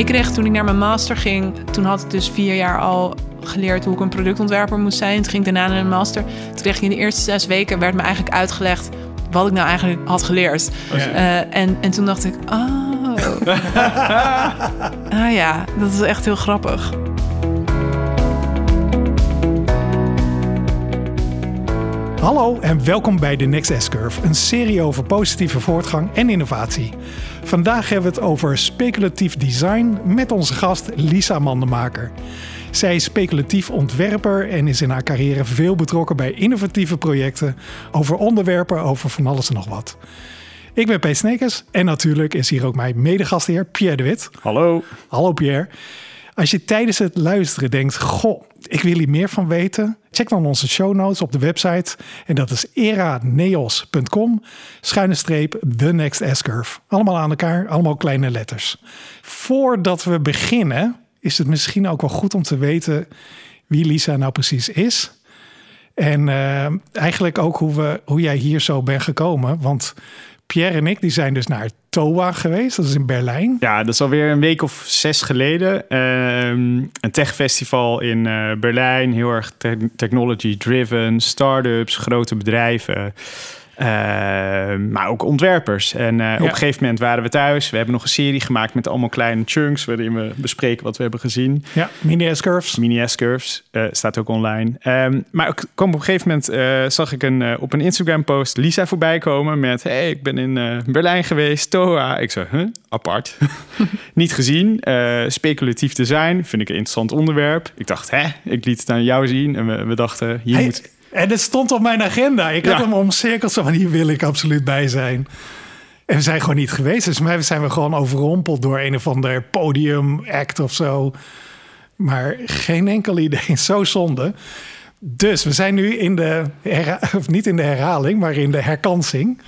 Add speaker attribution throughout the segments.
Speaker 1: Ik kreeg toen ik naar mijn master ging, toen had ik dus vier jaar al geleerd hoe ik een productontwerper moest zijn. Toen ging ik daarna naar de master. Toen kreeg ik in de eerste zes weken werd me eigenlijk uitgelegd wat ik nou eigenlijk had geleerd. Uh, en, en toen dacht ik, oh. ah ja, dat is echt heel grappig.
Speaker 2: Hallo en welkom bij de Next S-Curve, een serie over positieve voortgang en innovatie. Vandaag hebben we het over speculatief design met onze gast Lisa Mandemaker. Zij is speculatief ontwerper en is in haar carrière veel betrokken bij innovatieve projecten over onderwerpen over van alles en nog wat. Ik ben Peet Snekers en natuurlijk is hier ook mijn medegastheer Pierre de Wit.
Speaker 3: Hallo.
Speaker 2: Hallo Pierre. Als je tijdens het luisteren denkt, goh, ik wil hier meer van weten, check dan onze show notes op de website. En dat is eraneos.com, schuine streep, The Next S-Curve. Allemaal aan elkaar, allemaal kleine letters. Voordat we beginnen, is het misschien ook wel goed om te weten wie Lisa nou precies is. En uh, eigenlijk ook hoe, we, hoe jij hier zo bent gekomen. Want Pierre en ik die zijn dus naar TOA geweest. Dat is in Berlijn.
Speaker 3: Ja, dat is alweer een week of zes geleden. Uh, een techfestival in uh, Berlijn. Heel erg te technology-driven. Startups, grote bedrijven. Uh, maar ook ontwerpers. En uh, ja. op een gegeven moment waren we thuis. We hebben nog een serie gemaakt met allemaal kleine chunks... waarin we bespreken wat we hebben gezien.
Speaker 2: Ja, mini-S-curves.
Speaker 3: Mini-S-curves, uh, staat ook online. Um, maar ik kwam op een gegeven moment... zag ik een, op een Instagram-post Lisa voorbij komen met... hey, ik ben in Berlijn geweest, TOA. Ik zei, huh? apart. Niet gezien. speculatief design, vind ik een interessant onderwerp. Ik dacht, hè? Ik liet het aan jou zien. En we, we dachten, hier
Speaker 2: hey.
Speaker 3: moet...
Speaker 2: En het stond op mijn agenda. Ik had ja. hem omcirkeld zo van hier wil ik absoluut bij zijn. En we zijn gewoon niet geweest. Dus mij zijn we gewoon overrompeld door een of ander podium act of zo. Maar geen enkel idee. Zo zonde. Dus we zijn nu in de, of niet in de herhaling, maar in de herkansing.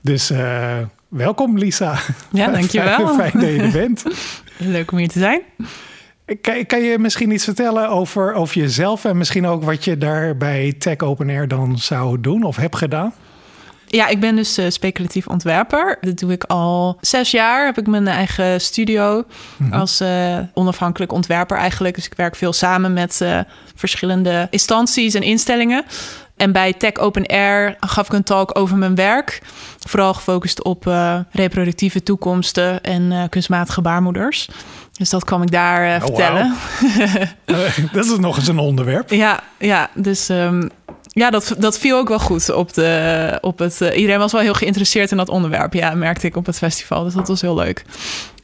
Speaker 2: Dus uh, welkom Lisa.
Speaker 1: Ja, dankjewel.
Speaker 2: Fijn, fijn dat je er bent.
Speaker 1: Leuk om hier te zijn.
Speaker 2: Kan, kan, je misschien iets vertellen over, over jezelf en misschien ook wat je daar bij Tech Open Air dan zou doen of hebt gedaan?
Speaker 1: Ja, ik ben dus uh, speculatief ontwerper. Dat doe ik al zes jaar. Heb ik mijn eigen studio mm-hmm. als uh, onafhankelijk ontwerper eigenlijk. Dus ik werk veel samen met uh, verschillende instanties en instellingen. En bij Tech Open Air gaf ik een talk over mijn werk. Vooral gefocust op reproductieve toekomsten en kunstmatige baarmoeders. Dus dat kwam ik daar uh, oh, vertellen.
Speaker 2: Wow. dat is nog eens een onderwerp.
Speaker 1: Ja, ja dus um, ja, dat, dat viel ook wel goed op, de, op het. Uh, iedereen was wel heel geïnteresseerd in dat onderwerp. Ja, merkte ik op het festival. Dus dat was heel leuk.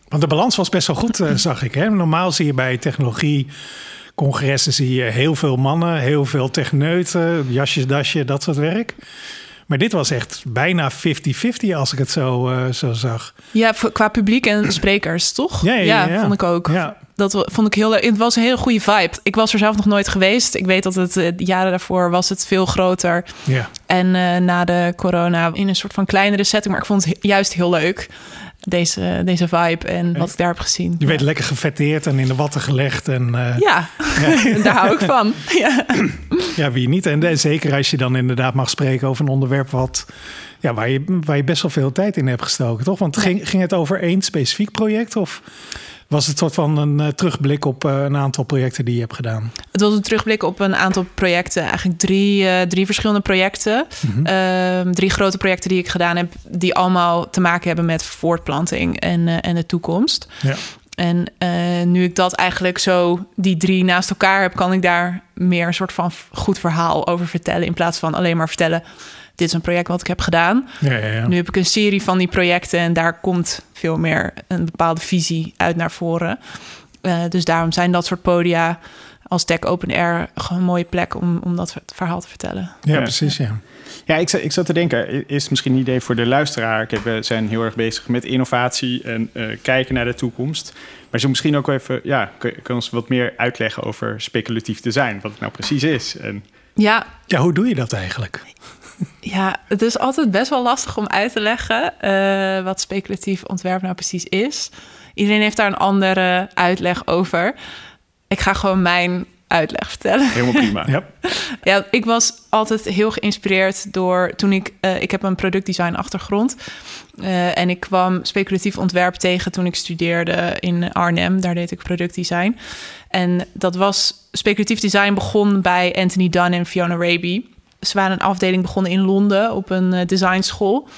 Speaker 2: Want de balans was best wel goed, uh, zag ik. Hè? Normaal zie je bij technologie. Congressen zie je heel veel mannen, heel veel techneuten, jasjes, dasje, dat soort werk. Maar dit was echt bijna 50-50 als ik het zo, uh, zo zag.
Speaker 1: Ja, qua publiek en sprekers, toch?
Speaker 2: Ja, ja, ja,
Speaker 1: ja. vond ik ook.
Speaker 2: Ja.
Speaker 1: Dat vond ik heel leuk. Het was een hele goede vibe. Ik was er zelf nog nooit geweest. Ik weet dat het de jaren daarvoor was het veel groter.
Speaker 2: Ja.
Speaker 1: En uh, na de corona in een soort van kleinere setting. Maar ik vond het juist heel leuk deze, deze vibe en wat ik daar heb gezien.
Speaker 2: Je weet lekker gefetteerd en in de watten gelegd. En, uh,
Speaker 1: ja, ja. daar hou ik van. ja.
Speaker 2: ja, wie niet. En zeker als je dan inderdaad mag spreken over een onderwerp wat, ja, waar, je, waar je best wel veel tijd in hebt gestoken, toch? Want ging, ging het over één specifiek project of was het soort van een uh, terugblik op uh, een aantal projecten die je hebt gedaan?
Speaker 1: Het was een terugblik op een aantal projecten. Eigenlijk drie, uh, drie verschillende projecten. Mm-hmm. drie grote projecten die ik gedaan heb... die allemaal te maken hebben met voortplanting en, en de toekomst.
Speaker 2: Ja.
Speaker 1: En nu ik dat eigenlijk zo, die drie naast elkaar heb... kan ik daar meer een soort van goed verhaal over vertellen... in plaats van alleen maar vertellen dit is een project wat ik heb gedaan.
Speaker 2: Ja, ja, ja.
Speaker 1: Nu heb ik een serie van die projecten en daar komt veel meer een bepaalde visie uit naar voren. Uh, dus daarom zijn dat soort podia als Tech Open Air een mooie plek om, om dat verhaal te vertellen.
Speaker 2: Ja, precies, ja.
Speaker 3: Ja, ik, ik zat te denken, is misschien een idee voor de luisteraar. Kijk, we zijn heel erg bezig met innovatie en uh, kijken naar de toekomst. Maar zo misschien ook even, ja, kun je ons wat meer uitleggen over speculatief design, wat het nou precies is? En...
Speaker 1: Ja.
Speaker 2: ja, hoe doe je dat eigenlijk?
Speaker 1: Ja, het is altijd best wel lastig om uit te leggen uh, wat speculatief ontwerp nou precies is. Iedereen heeft daar een andere uitleg over. Ik ga gewoon mijn uitleg vertellen.
Speaker 3: Helemaal prima.
Speaker 2: Ja.
Speaker 1: Ja, ik was altijd heel geïnspireerd door toen ik. eh, ik heb een productdesign achtergrond. Eh, en ik kwam speculatief ontwerp tegen toen ik studeerde in Arnhem. Daar deed ik productdesign. En dat was. Speculatief design begon bij Anthony Dunn en Fiona Raby. Ze waren een afdeling begonnen in Londen op een eh, designschool.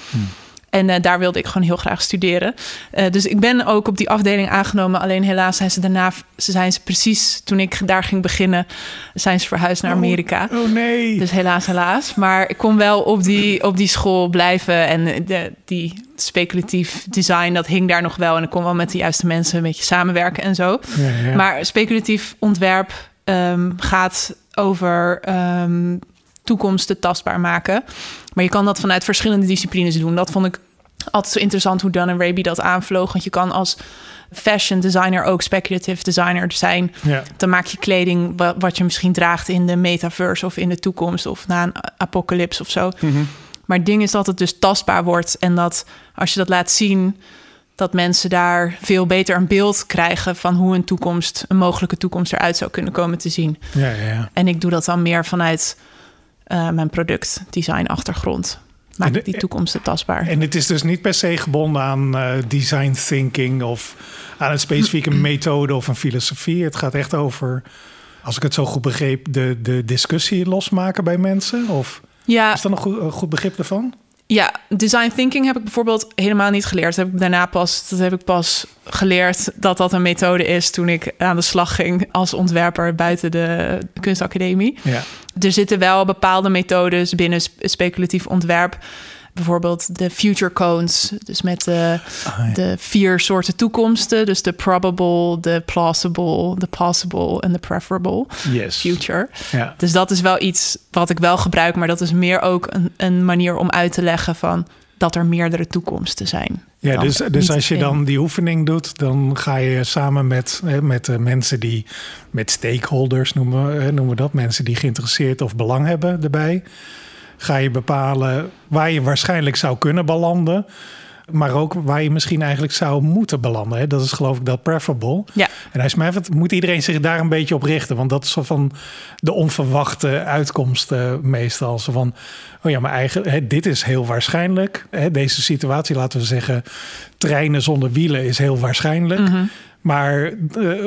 Speaker 1: En eh, daar wilde ik gewoon heel graag studeren. Eh, dus ik ben ook op die afdeling aangenomen. Alleen helaas zijn ze daarna, ze zijn ze precies toen ik daar ging beginnen, zijn ze verhuisd naar Amerika.
Speaker 2: Oh nee.
Speaker 1: Dus helaas, helaas. Maar ik kon wel op die, op die school blijven. En de, die speculatief design, dat hing daar nog wel. En ik kon wel met de juiste mensen een beetje samenwerken en zo.
Speaker 2: Ja, ja.
Speaker 1: Maar speculatief ontwerp ehm, gaat over ehm, toekomsten tastbaar maken. Maar je kan dat vanuit verschillende disciplines doen. Dat vond ik altijd zo interessant hoe Dan en Raby dat aanvloog. Want je kan als fashion designer ook speculative designer zijn.
Speaker 2: ja.
Speaker 1: Dan maak je kleding wa- wat je misschien draagt in de metaverse of in de toekomst of na een apocalyps of zo. Maar het ding is dat het dus tastbaar wordt en dat als je dat laat zien, dat mensen daar veel beter een beeld krijgen van hoe een toekomst, een mogelijke toekomst eruit zou kunnen komen te zien.
Speaker 2: Ja, ja, ja.
Speaker 1: En ik doe dat dan meer vanuit eh, mijn productdesign achtergrond. Maak
Speaker 2: de-
Speaker 1: die toekomsten tastbaar.
Speaker 2: En het is dus niet per se gebonden aan eh, design thinking of aan een specifieke methode of een filosofie. Het gaat echt over, als ik het zo goed begreep, de, de discussie losmaken bij mensen. Of
Speaker 1: Ja,
Speaker 2: is dat een goed, een goed begrip daarvan?
Speaker 1: Ja, design thinking heb ik bijvoorbeeld helemaal niet geleerd. Dat heb ik daarna pas, dat heb ik pas geleerd dat dat een methode is toen ik aan de slag ging als ontwerper buiten de kunstacademie.
Speaker 2: Ja.
Speaker 1: Er zitten wel bepaalde methodes binnen sp- speculatief ontwerp. Bijvoorbeeld de future cones, dus met de,
Speaker 2: Ah, ja.
Speaker 1: de vier soorten toekomsten. Dus de probable, de plausible, de possible en de preferable
Speaker 2: Yes.
Speaker 1: future.
Speaker 2: Ja.
Speaker 1: Dus dat is wel iets wat ik wel gebruik, maar dat is meer ook een, een manier om uit te leggen van dat er meerdere toekomsten zijn.
Speaker 2: Ja, dus, dus als je dan die oefening doet, dan ga je samen met, met de mensen die, met stakeholders noemen, noemen we dat, mensen die geïnteresseerd of belang hebben erbij, ga je bepalen waar je waarschijnlijk zou kunnen belanden, maar ook waar je misschien eigenlijk zou moeten belanden. Hè. Dat is geloof ik dat preferable.
Speaker 1: Ja,
Speaker 2: En hij smijt, moet iedereen zich daar een beetje op richten. Want dat is zo van de onverwachte uitkomsten meestal. Zo van, oh ja, maar eigenlijk, hè, dit is heel waarschijnlijk. Hè, deze situatie, laten we zeggen, treinen zonder wielen is heel waarschijnlijk.
Speaker 1: Mhm.
Speaker 2: Maar eh,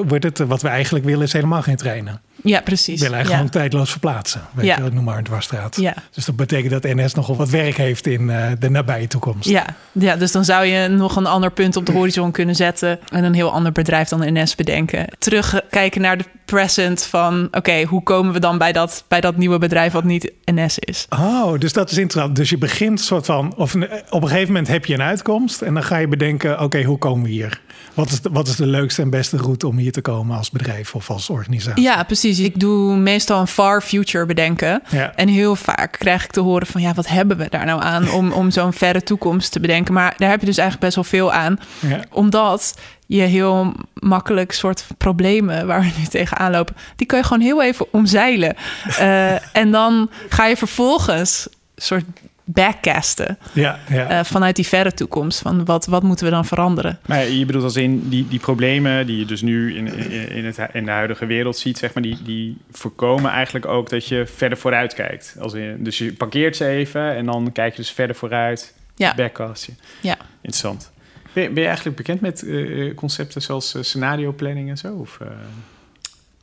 Speaker 2: wordt het, wat we eigenlijk willen is helemaal geen treinen.
Speaker 1: Ja precies.
Speaker 2: eigenlijk
Speaker 1: ja.
Speaker 2: gewoon tijdloos verplaatsen. Weet
Speaker 1: Ja.
Speaker 2: je, noem maar een dwarsstraat.
Speaker 1: Ja.
Speaker 2: Dus dat betekent dat NS nogal wat werk heeft in eh, de nabije toekomst.
Speaker 1: Ja, ja, dus dan zou je nog een ander punt op de horizon kunnen zetten en een heel ander bedrijf dan NS bedenken. Terugkijken naar de present van, oké, hoe komen we dan bij dat, bij dat nieuwe bedrijf wat niet NS is?
Speaker 2: Oh, dus dat is interessant. Dus je begint soort van, of een- op een gegeven moment heb je een uitkomst en dan ga je bedenken, oké, hoe komen we hier? Wat is, de, wat is de leukste en beste route om hier te komen als bedrijf of als organisatie?
Speaker 1: Ja, precies. Ik doe meestal een far future bedenken.
Speaker 2: Ja.
Speaker 1: En heel vaak krijg ik te horen van, ja, wat hebben we daar nou aan om, om zo'n verre toekomst te bedenken? Maar daar heb je dus eigenlijk best wel veel aan.
Speaker 2: Ja.
Speaker 1: Omdat je heel makkelijk soort problemen waar we nu tegenaan lopen, die kun je gewoon heel even omzeilen. Eh, en dan ga je vervolgens soort backcasten
Speaker 2: Ja, ja.
Speaker 1: eh, vanuit die verre toekomst. Van wat, wat moeten we dan veranderen?
Speaker 3: Maar je bedoelt als in die, die problemen die je dus nu in, in, in, het, in de huidige wereld ziet, zeg maar, die, die voorkomen eigenlijk ook dat je verder vooruit kijkt. Als in, dus je parkeert ze even en dan kijk je dus verder vooruit.
Speaker 1: Ja.
Speaker 3: Backcast je.
Speaker 1: Ja.
Speaker 3: Interessant. Ben, je- ben je eigenlijk bekend met eh, concepten zoals eh, scenario planning en zo? Of, eh?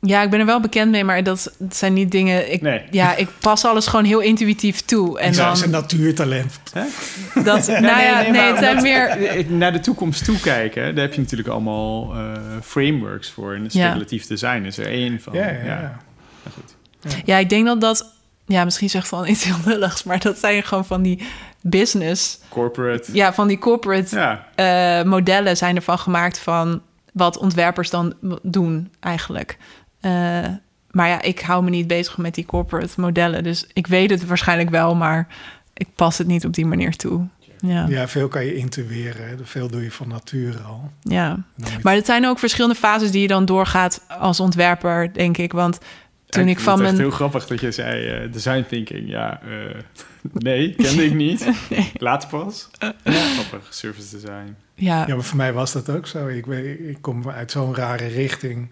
Speaker 1: Ja, ik ben er wel bekend mee, maar dat, zijn niet dingen. Ik,
Speaker 3: Nee.
Speaker 1: Ja, ik pas alles gewoon heel intuïtief toe. En
Speaker 2: dat
Speaker 1: dan
Speaker 2: is een natuurtalent.
Speaker 1: dat. nou ja, nee, het zijn meer.
Speaker 3: eh, Naar de toekomst toe kijken, daar heb je natuurlijk allemaal eh, frameworks voor. En speculatief design is er één van.
Speaker 2: Ja, ja, ja.
Speaker 3: Maar goed.
Speaker 1: Ja, ik denk dat dat. Ja, misschien zegt wel iets heel lulligs, maar dat zijn gewoon van die business.
Speaker 3: Corporate.
Speaker 1: Ja, van die corporate
Speaker 3: Ja,
Speaker 1: eh, modellen zijn ervan gemaakt van wat ontwerpers dan doen eigenlijk. Eh, maar ja, ik hou me niet bezig met die corporate modellen. Dus ik weet het waarschijnlijk wel, maar ik pas het niet op die manier toe. Ja, ja.
Speaker 2: Ja, veel kan je intuïeren. hè. Veel doe je van nature al. Moet-
Speaker 1: Maar het zijn ook verschillende fases die je dan doorgaat als ontwerper, denk ik. Want toen ik van
Speaker 3: het
Speaker 1: mijn...
Speaker 3: heel grappig dat je zei eh, design thinking. Ja, eh, nee, kende ik niet. Later pas. Grappig, service design.
Speaker 1: Ja,
Speaker 2: Ja, maar voor mij was dat ook zo. Ik, weet, ik kom uit zo'n rare richting.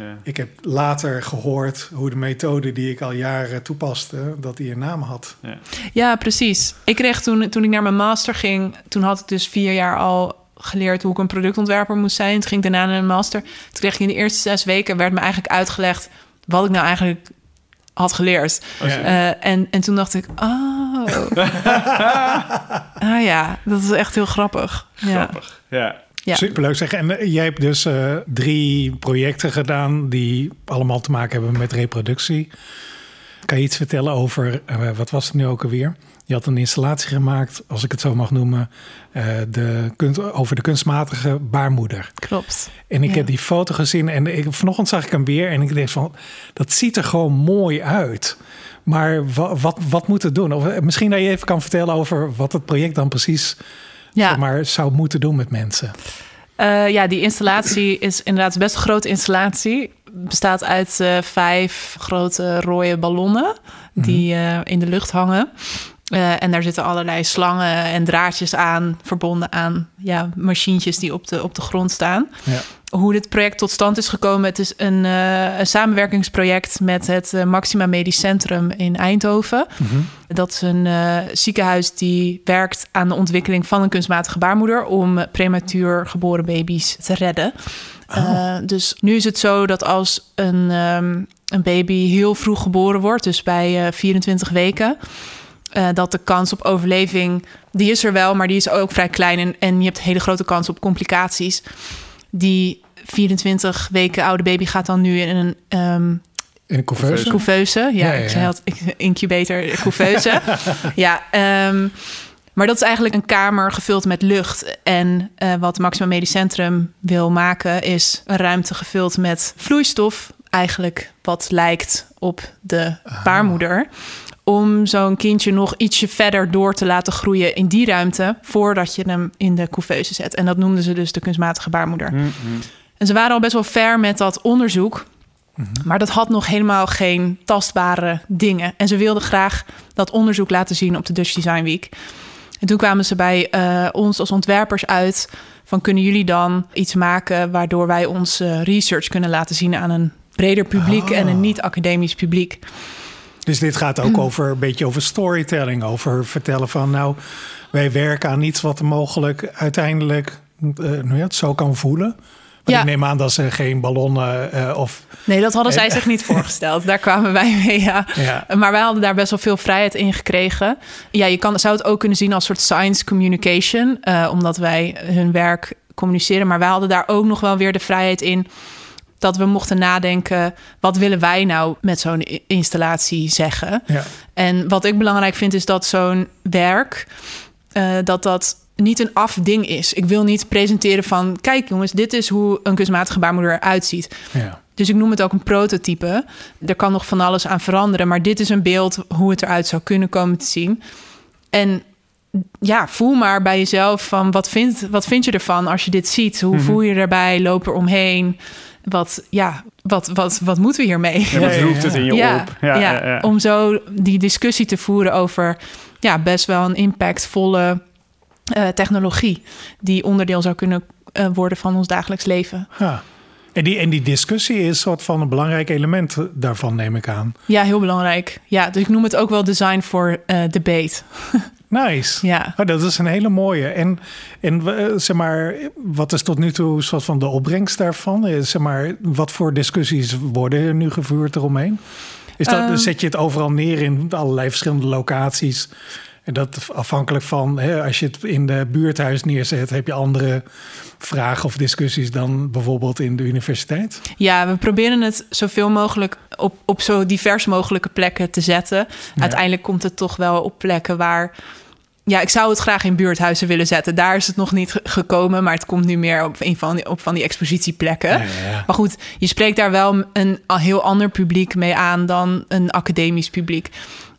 Speaker 3: Ja.
Speaker 2: Ik heb later gehoord hoe de methode die ik al jaren toepaste, dat die een naam had.
Speaker 3: Ja.
Speaker 1: Ja, precies. Ik kreeg toen, toen ik naar mijn master ging, toen had ik dus vier jaar al geleerd hoe ik een productontwerper moest zijn. Toen ging ik daarna naar een master. Toen kreeg ik in de eerste zes weken werd me eigenlijk uitgelegd wat ik nou eigenlijk had geleerd.
Speaker 2: Ja.
Speaker 1: Eh, en, en toen dacht ik, oh. ah ja, dat is echt heel grappig. Ja.
Speaker 3: Grappig. Ja.
Speaker 1: Ja.
Speaker 2: Superleuk zeg. En eh, jij hebt dus eh, drie projecten gedaan die allemaal te maken hebben met reproductie. Kan je iets vertellen over, eh, wat was het nu ook alweer? Je had een installatie gemaakt, als ik het zo mag noemen, de kunst, over de kunstmatige baarmoeder.
Speaker 1: Klopt.
Speaker 2: En ik
Speaker 1: Ja.
Speaker 2: heb die foto gezien en ik, vanochtend zag ik hem weer en ik dacht van, dat ziet er gewoon mooi uit. Maar wat, wat, wat moet het doen? Of misschien dat je even kan vertellen over wat het project dan precies
Speaker 1: Ja.
Speaker 2: zeg maar, zou moeten doen met mensen.
Speaker 1: Eh, ja, die installatie is inderdaad best een grote installatie. Bestaat uit eh, vijf grote rode ballonnen die eh, in de lucht hangen. En daar zitten allerlei slangen en draadjes aan, verbonden aan ja, machientjes die op de, op de grond staan.
Speaker 2: Ja.
Speaker 1: Hoe dit project tot stand is gekomen, het is een, eh, een samenwerkingsproject met het eh, Maxima Medisch Centrum in Eindhoven. Dat is een eh, ziekenhuis die werkt aan de ontwikkeling van een kunstmatige baarmoeder om prematuur geboren baby's te redden. Eh, dus nu is het zo dat als een, ehm, een baby heel vroeg geboren wordt, dus bij eh, 24 weken, dat de kans op overleving, die is er wel, maar die is ook vrij klein. En, en je hebt hele grote kans op complicaties. Die 24 weken oude baby gaat dan nu in een ehm,
Speaker 2: In een couveuse?
Speaker 1: couveuse. Ja,
Speaker 2: Ja, ja,
Speaker 1: ik zei had incubator, couveuse. ja, ehm, maar dat is eigenlijk een kamer gevuld met lucht. En eh, wat Maxima Medisch Centrum wil maken, is een ruimte gevuld met vloeistof. Eigenlijk wat lijkt op de baarmoeder. Om zo'n kindje nog ietsje verder door te laten groeien in die ruimte. voordat je hem in de couveuse zet. En dat noemden ze dus de kunstmatige baarmoeder. En ze waren al best wel ver met dat onderzoek. Maar dat had nog helemaal geen tastbare dingen. En ze wilden graag dat onderzoek laten zien op de Dutch Design Week. En toen kwamen ze bij eh, ons als ontwerpers uit van kunnen jullie dan iets maken waardoor wij onze research kunnen laten zien aan een breder publiek en een niet-academisch publiek.
Speaker 2: Dus dit gaat ook over een beetje over storytelling. Over vertellen van nou, wij werken aan iets wat mogelijk uiteindelijk eh, nou ja, het zo kan voelen. Maar
Speaker 1: Ja.
Speaker 2: ik neem aan dat ze geen ballonnen eh, of...
Speaker 1: Nee, dat hadden zij zich niet voorgesteld. Daar kwamen wij mee, ja.
Speaker 2: Ja.
Speaker 1: Maar wij hadden daar best wel veel vrijheid in gekregen. Ja, je kan, zou het ook kunnen zien als soort science communication, eh, omdat wij hun werk communiceren. Maar wij hadden daar ook nog wel weer de vrijheid in dat we mochten nadenken: wat willen wij nou met zo'n installatie zeggen?
Speaker 2: Ja.
Speaker 1: En wat ik belangrijk vind is dat zo'n werk eh, dat dat niet een afding is. Ik wil niet presenteren van kijk jongens, dit is hoe een kunstmatige baarmoeder eruit ziet.
Speaker 2: Ja.
Speaker 1: Dus ik noem het ook een prototype. Er kan nog van alles aan veranderen, maar dit is een beeld hoe het eruit zou kunnen komen te zien. En ja, voel maar bij jezelf van wat vind, wat vind je ervan als je dit ziet? Hoe voel je erbij? Loop er omheen? Wat, ja, wat, wat, wat moeten we hiermee?
Speaker 3: Ja, wat roept het in je
Speaker 1: ja,
Speaker 3: op? Ja, ja, ja.
Speaker 1: om zo die discussie te voeren over ja, best wel een impactvolle eh, technologie die onderdeel zou kunnen eh, worden van ons dagelijks leven.
Speaker 2: Ja. En, die, en die discussie is een soort van een belangrijk element daarvan, neem ik aan.
Speaker 1: Ja, heel belangrijk. Ja, dus ik noem het ook wel design voor eh, debate.
Speaker 2: Nice.
Speaker 1: Ja.
Speaker 2: Oh, dat is een hele mooie. En, en eh, zeg maar, wat is tot nu toe soort van de opbrengst daarvan? Eh, Zeg maar, wat voor discussies worden er nu gevoerd eromheen? Is dat,
Speaker 1: Ehm.
Speaker 2: zet je het overal neer in allerlei verschillende locaties? En dat afhankelijk van, hè, als je het in de buurthuis neerzet, heb je andere vragen of discussies dan bijvoorbeeld in de universiteit?
Speaker 1: Ja, we proberen het zoveel mogelijk op, op zo divers mogelijke plekken te zetten. Uiteindelijk komt het toch wel op plekken waar. Ja, ik zou het graag in buurthuizen willen zetten. Daar is het nog niet ge- gekomen, maar het komt nu meer op een van die, op van die expositieplekken.
Speaker 2: Ja, ja, ja.
Speaker 1: Maar goed, je spreekt daar wel een heel ander publiek mee aan dan een academisch publiek.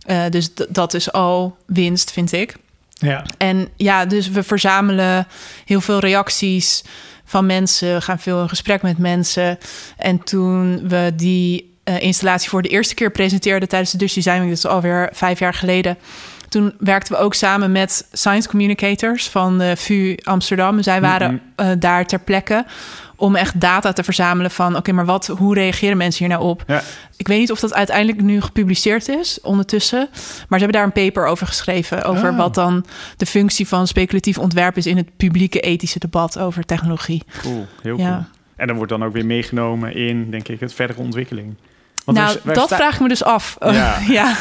Speaker 1: Eh, dus dat is al winst, vind ik.
Speaker 2: Ja,
Speaker 1: En ja, dus we verzamelen heel veel reacties van mensen, we gaan veel in gesprek met mensen. En toen we die eh, installatie voor de eerste keer presenteerden tijdens de Design Week, dat is alweer vijf jaar geleden. Toen werkten we ook samen met science communicators van de VU Amsterdam. Zij waren eh, daar ter plekke om echt data te verzamelen van... oké, maar wat, hoe reageren mensen hier nou op?
Speaker 3: Ja.
Speaker 1: Ik weet niet of dat uiteindelijk nu gepubliceerd is ondertussen. Maar ze hebben daar een paper over geschreven. Over
Speaker 2: Oh.
Speaker 1: wat dan de functie van speculatief ontwerp is... in het publieke ethische debat over technologie.
Speaker 3: Cool, heel
Speaker 1: Ja.
Speaker 3: cool. En dat wordt dan ook weer meegenomen in, denk ik, het verdere ontwikkeling. Want
Speaker 1: nou, dat
Speaker 3: sta-
Speaker 1: vraag ik me dus af.
Speaker 3: Ja.
Speaker 1: ja.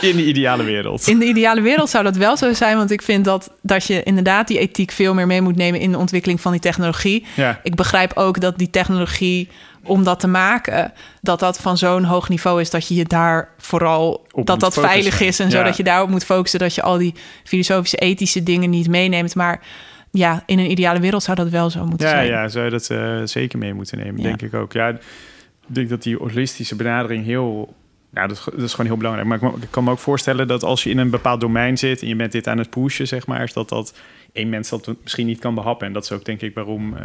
Speaker 3: In de ideale wereld.
Speaker 1: In de ideale wereld zou dat wel zo zijn, want ik vind dat, dat je inderdaad die ethiek veel meer mee moet nemen in de ontwikkeling van die technologie.
Speaker 3: Ja.
Speaker 1: Ik begrijp ook dat die technologie, om dat te maken, dat dat van zo'n hoog niveau is dat je je daar vooral
Speaker 3: Op
Speaker 1: dat dat veilig is en zo dat je daarop moet focussen, dat je al die filosofische, ethische dingen niet meeneemt. Maar ja, in een ideale wereld zou dat wel zo moeten zijn.
Speaker 3: ja, zou je dat eh, zeker mee moeten nemen, denk ik ook. Ja, denk dat die holistische benadering heel... Nou, dat is, dat is gewoon heel belangrijk. Maar ik, ik kan me ook voorstellen dat als je in een bepaald domein zit... en je bent dit aan het pushen, zeg maar... is dat dat één mens dat misschien niet kan behappen. En dat is ook, denk ik, waarom eh,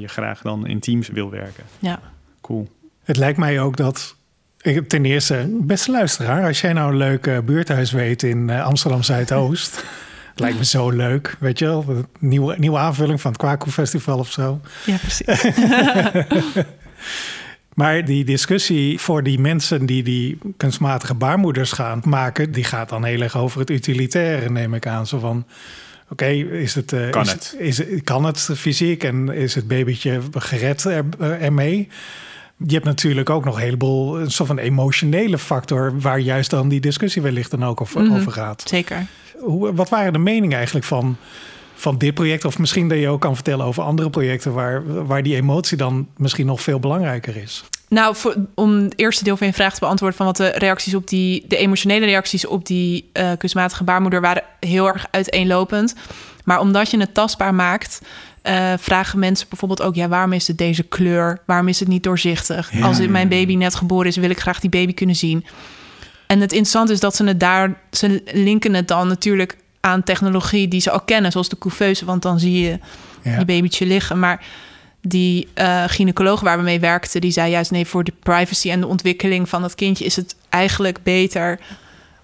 Speaker 3: je graag dan in teams wil werken.
Speaker 1: Ja.
Speaker 3: Cool.
Speaker 2: Het lijkt mij ook dat. ik- Ten eerste, beste luisteraar, als jij nou een leuk buurthuis weet in eh, Amsterdam Zuidoost. het lijkt me zo leuk, weet je wel? Een Nieuwe, nieuwe aanvulling van het Kwaku Festival of zo.
Speaker 1: ja, precies.
Speaker 2: Maar die discussie voor die mensen die die kunstmatige baarmoeders gaan maken, die gaat dan heel erg over het utilitaire, neem ik aan. Zo van. Oké, is het, eh,
Speaker 3: Kan
Speaker 2: is,
Speaker 3: het?
Speaker 2: Is, kan het fysiek en is het babytje gered er, eh, ermee? Je hebt natuurlijk ook nog een heleboel een soort van emotionele factor waar juist dan die discussie wellicht dan ook over,
Speaker 1: Mhm.
Speaker 2: over gaat.
Speaker 1: Zeker.
Speaker 2: Hoe, wat waren de meningen eigenlijk van, van dit project? Of misschien dat je ook kan vertellen over andere projecten waar, waar die emotie dan misschien nog veel belangrijker is.
Speaker 1: Nou, voor, om het eerste deel van je vraag te beantwoorden... van wat de reacties op die... de emotionele reacties op die eh, kunstmatige baarmoeder... waren heel erg uiteenlopend. Maar omdat je het tastbaar maakt... eh, vragen mensen bijvoorbeeld ook... ja, waarom is het deze kleur? Waarom is het niet doorzichtig?
Speaker 2: Ja,
Speaker 1: Als mijn baby net geboren is... wil ik graag die baby kunnen zien. En het interessante is dat ze het daar... ze linken het dan natuurlijk aan technologie die ze al kennen... zoals de couveuse, want dan zie je
Speaker 2: Ja.
Speaker 1: je babytje liggen. Maar die eh, gynaecoloog waar we mee werkten, die zei juist nee, voor de privacy en de ontwikkeling van dat kindje is het eigenlijk beter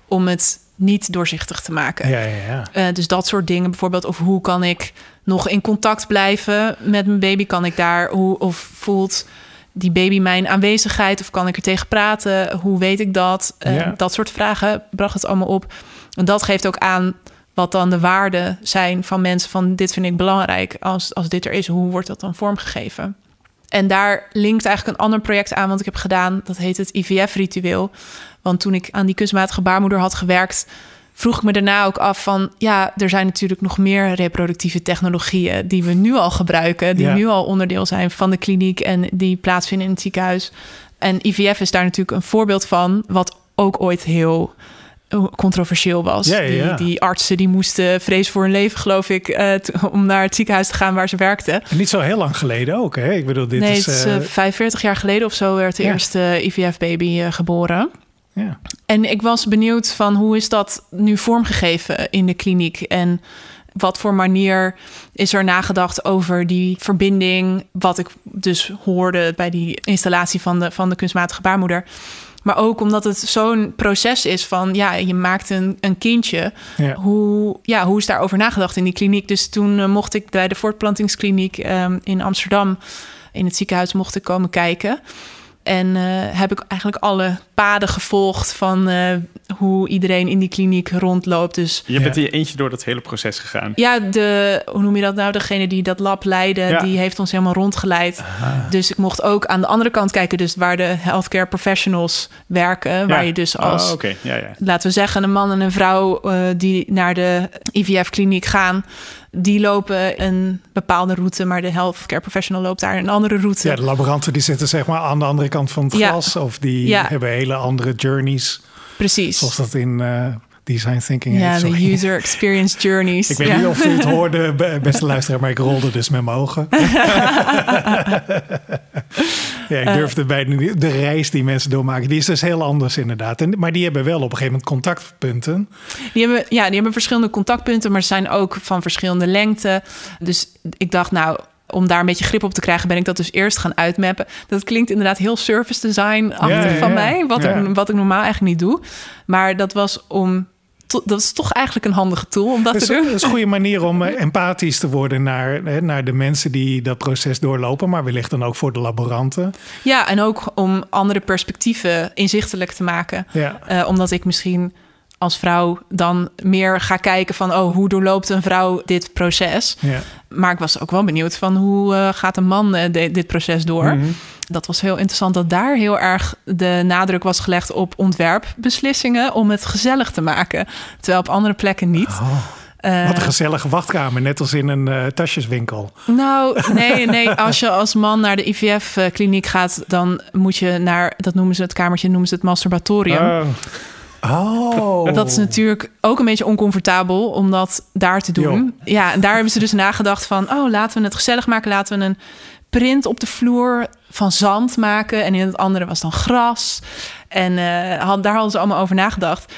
Speaker 1: om het niet doorzichtig te maken.
Speaker 2: Ja, ja, ja.
Speaker 1: Eh, dus dat soort dingen bijvoorbeeld. Of hoe kan ik nog in contact blijven met mijn baby? Kan ik daar, hoe, of voelt die baby mijn aanwezigheid? Of kan ik er tegen praten? Hoe weet ik dat? Eh. Dat soort vragen bracht het allemaal op. En dat geeft ook aan wat dan de waarden zijn van mensen van dit vind ik belangrijk. Als, als dit er is, hoe wordt dat dan vormgegeven? En daar linkt eigenlijk een ander project aan wat ik heb gedaan. Dat heet het IVF-ritueel. Want toen ik aan die kunstmatige baarmoeder had gewerkt, vroeg ik me daarna ook af van... ja, er zijn natuurlijk nog meer reproductieve technologieën... die we nu al gebruiken, die
Speaker 2: Ja.
Speaker 1: nu al onderdeel zijn van de kliniek... en die plaatsvinden in het ziekenhuis. En IVF is daar natuurlijk een voorbeeld van... wat ook ooit heel controversieel was.
Speaker 2: Ja, ja, ja.
Speaker 1: Die, die artsen die moesten vrees voor hun leven, geloof ik... eh, om naar het ziekenhuis te gaan waar ze werkten.
Speaker 2: En niet zo heel lang geleden ook, hè? Ik bedoel, dit
Speaker 1: nee,
Speaker 2: is...
Speaker 1: het is
Speaker 2: eh,
Speaker 1: eh, 45 jaar geleden of zo werd de eerste IVF-baby eh, geboren.
Speaker 2: ja.
Speaker 1: En ik was benieuwd van hoe is dat nu vormgegeven in de kliniek en wat voor manier is er nagedacht over die verbinding, wat ik dus hoorde bij die installatie van de, van de kunstmatige baarmoeder. Maar ook omdat het zo'n proces is van, ja, je maakt een, een kindje.
Speaker 2: Ja.
Speaker 1: Hoe, ja, hoe is daarover nagedacht in die kliniek? Dus toen eh, mocht ik bij de voortplantingskliniek ehm, in Amsterdam in het ziekenhuis mocht ik komen kijken. En eh, heb ik eigenlijk alle paden gevolgd van eh, hoe iedereen in die kliniek rondloopt. Dus
Speaker 3: Je bent in je eentje door dat hele proces gegaan.
Speaker 1: ja, de, hoe noem je dat nou? Degene die dat lab leidde,
Speaker 3: Ja.
Speaker 1: die heeft ons helemaal rondgeleid. Dus ik mocht ook aan de andere kant kijken, dus waar de healthcare professionals werken. Waar je dus als,
Speaker 3: Oh, ja, ja.
Speaker 1: laten we zeggen, een man en een vrouw eh, die naar de IVF-kliniek gaan. Die lopen een bepaalde route, maar de healthcare professional loopt daar een andere route.
Speaker 2: ja, de laboranten die zitten zeg maar aan de andere kant van het
Speaker 1: Ja.
Speaker 2: glas. Of die
Speaker 1: Ja.
Speaker 2: hebben hele andere journeys.
Speaker 1: Precies.
Speaker 2: Zoals dat in eh, design thinking
Speaker 1: Ja,
Speaker 2: heet.
Speaker 1: de user experience journeys.
Speaker 2: Ik weet
Speaker 1: ja.
Speaker 2: niet of u het hoorde, be- beste luisteraar, maar ik rolde dus met mijn ogen. ja, ik durfde bijna niet. De reis die mensen doormaken, die is dus heel anders inderdaad. En, maar die hebben wel op een gegeven moment contactpunten.
Speaker 1: Die hebben, ja, die hebben verschillende contactpunten, maar ze zijn ook van verschillende lengte. Dus ik dacht, nou, om daar een beetje grip op te krijgen, ben ik dat dus eerst gaan uitmappen. Dat klinkt inderdaad heel service design-achtig
Speaker 2: Ja, ja,
Speaker 1: van
Speaker 2: ja.
Speaker 1: mij, wat, ik, wat ik normaal eigenlijk niet doe. Maar dat was om dat is toch eigenlijk een handige tool om dat
Speaker 2: Dat is,
Speaker 1: te doen.
Speaker 2: dat is een goede manier om eh, empathisch te worden naar, hè, naar de mensen die dat proces doorlopen, maar wellicht dan ook voor de laboranten.
Speaker 1: Ja, en ook om andere perspectieven inzichtelijk te maken.
Speaker 2: Ja.
Speaker 1: Eh, omdat ik misschien als vrouw dan meer ga kijken van... oh, hoe doorloopt een vrouw dit proces?
Speaker 2: Ja.
Speaker 1: Maar ik was ook wel benieuwd van hoe eh, gaat een man eh, de- dit proces door?
Speaker 2: Mhm.
Speaker 1: Dat was heel interessant dat daar heel erg de nadruk was gelegd op ontwerpbeslissingen... om het gezellig te maken. Terwijl op andere plekken niet.
Speaker 2: Oh,
Speaker 1: Eh,
Speaker 2: wat een gezellige wachtkamer, net als in een eh, tasjeswinkel.
Speaker 1: Nou, nee, nee. Als je als man naar de IVF-kliniek gaat, dan moet je naar, dat noemen ze het kamertje, noemen ze het masturbatorium.
Speaker 2: Oh.
Speaker 1: Dat is natuurlijk ook een beetje oncomfortabel om dat daar te doen. Ja, en daar hebben ze dus nagedacht van... oh, laten we het gezellig maken. Laten we een print op de vloer van zand maken. En in het andere was dan gras. En eh, had, daar hadden ze allemaal over nagedacht.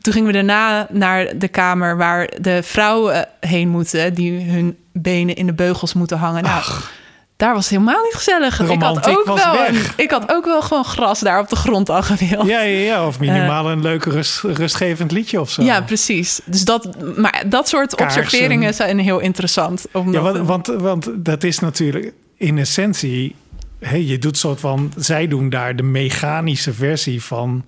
Speaker 1: Toen gingen we daarna naar de kamer waar de vrouwen heen moeten... die hun benen in de beugels moeten hangen. Nou, daar was helemaal niet gezellig.
Speaker 2: De
Speaker 1: Ik had, ook
Speaker 2: was
Speaker 1: wel
Speaker 2: weg.
Speaker 1: ik had ook wel gewoon gras daar op de grond al gewild.
Speaker 2: Ja, ja, ja, of minimaal een leuk rust, rustgevend liedje of zo.
Speaker 1: Eh. Ja, precies. Dus dat, maar dat soort
Speaker 2: Kaarsen.
Speaker 1: observeringen zijn heel interessant.
Speaker 2: Ja,
Speaker 1: Omdat,
Speaker 2: want, want, want dat is natuurlijk in essentie... Hey, je doet soort van... Zij doen daar de mechanische versie van,